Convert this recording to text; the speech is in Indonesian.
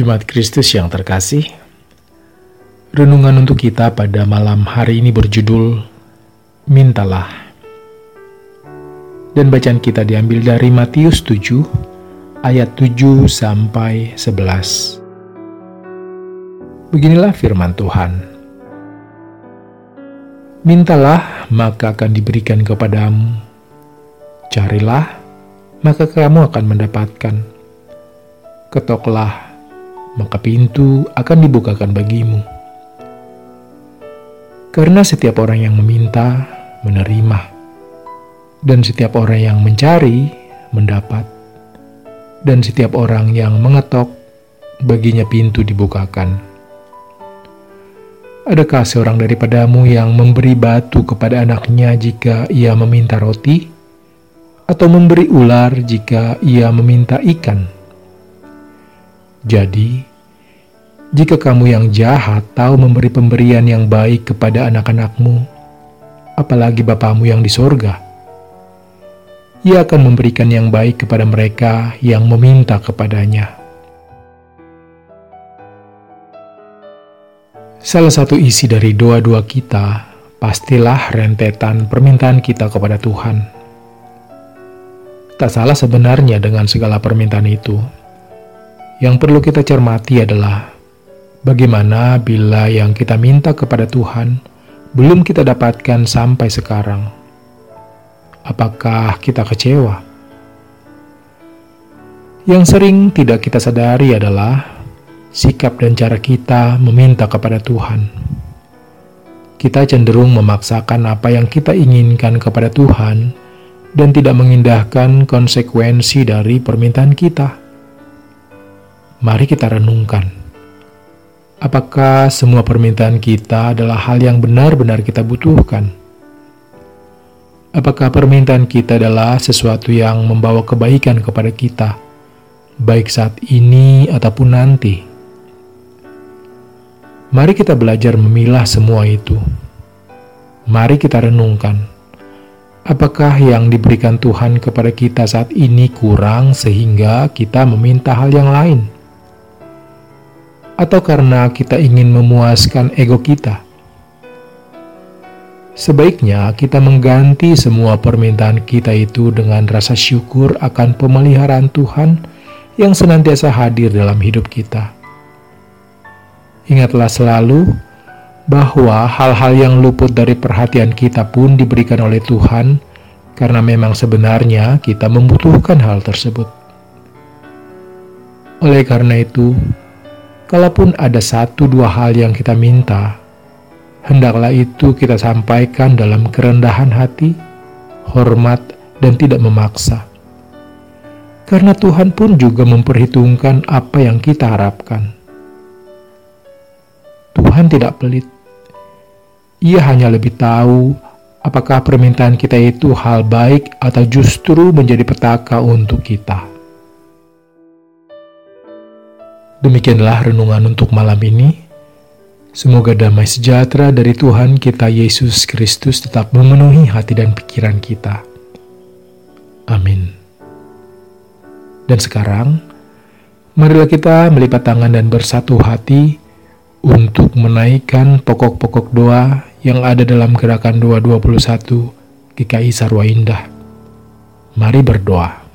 Jemaat Kristus yang terkasih, renungan untuk kita pada malam hari ini berjudul Mintalah. Dan bacaan kita diambil dari Matius 7 ayat 7 sampai 11. Beginilah firman Tuhan. Mintalah, maka akan diberikan kepadamu. Carilah, maka kamu akan mendapatkan. Ketoklah, maka pintu akan dibukakan bagimu. Karena setiap orang yang meminta, menerima, dan setiap orang yang mencari, mendapat, dan setiap orang yang mengetok, baginya pintu dibukakan. Adakah seorang daripadamu yang memberi batu kepada anaknya jika ia meminta roti, atau memberi ular jika ia meminta ikan? Jadi, jika kamu yang jahat tahu memberi pemberian yang baik kepada anak-anakmu, apalagi Bapamu yang di sorga, ia akan memberikan yang baik kepada mereka yang meminta kepadanya. Salah satu isi dari doa-doa kita pastilah rentetan permintaan kita kepada Tuhan. Tak salah sebenarnya dengan segala permintaan itu, yang perlu kita cermati adalah bagaimana bila yang kita minta kepada Tuhan belum kita dapatkan sampai sekarang. Apakah kita kecewa? Yang sering tidak kita sadari adalah sikap dan cara kita meminta kepada Tuhan. Kita cenderung memaksakan apa yang kita inginkan kepada Tuhan dan tidak mengindahkan konsekuensi dari permintaan kita. Mari kita renungkan. Apakah semua permintaan kita adalah hal yang benar-benar kita butuhkan? Apakah permintaan kita adalah sesuatu yang membawa kebaikan kepada kita, baik saat ini ataupun nanti? Mari kita belajar memilah semua itu. Mari kita renungkan apakah yang diberikan Tuhan kepada kita saat ini kurang sehingga kita meminta hal yang lain? Atau karena kita ingin memuaskan ego kita. Sebaiknya kita mengganti semua permintaan kita itu dengan rasa syukur akan pemeliharaan Tuhan yang senantiasa hadir dalam hidup kita. Ingatlah selalu bahwa hal-hal yang luput dari perhatian kita pun diberikan oleh Tuhan karena memang sebenarnya kita membutuhkan hal tersebut. Oleh karena itu, Kalaupun ada satu dua hal yang kita minta, hendaklah itu kita sampaikan dalam kerendahan hati, hormat, dan tidak memaksa. Karena Tuhan pun juga memperhitungkan apa yang kita harapkan. Tuhan tidak pelit. Ia hanya lebih tahu apakah permintaan kita itu hal baik atau justru menjadi petaka untuk kita. Demikianlah renungan untuk malam ini. Semoga damai sejahtera dari Tuhan kita Yesus Kristus tetap memenuhi hati dan pikiran kita. Amin. Dan sekarang, marilah kita melipat tangan dan bersatu hati untuk menaikkan pokok-pokok doa yang ada dalam gerakan doa 21 GKI Sarwa Indah. Mari berdoa.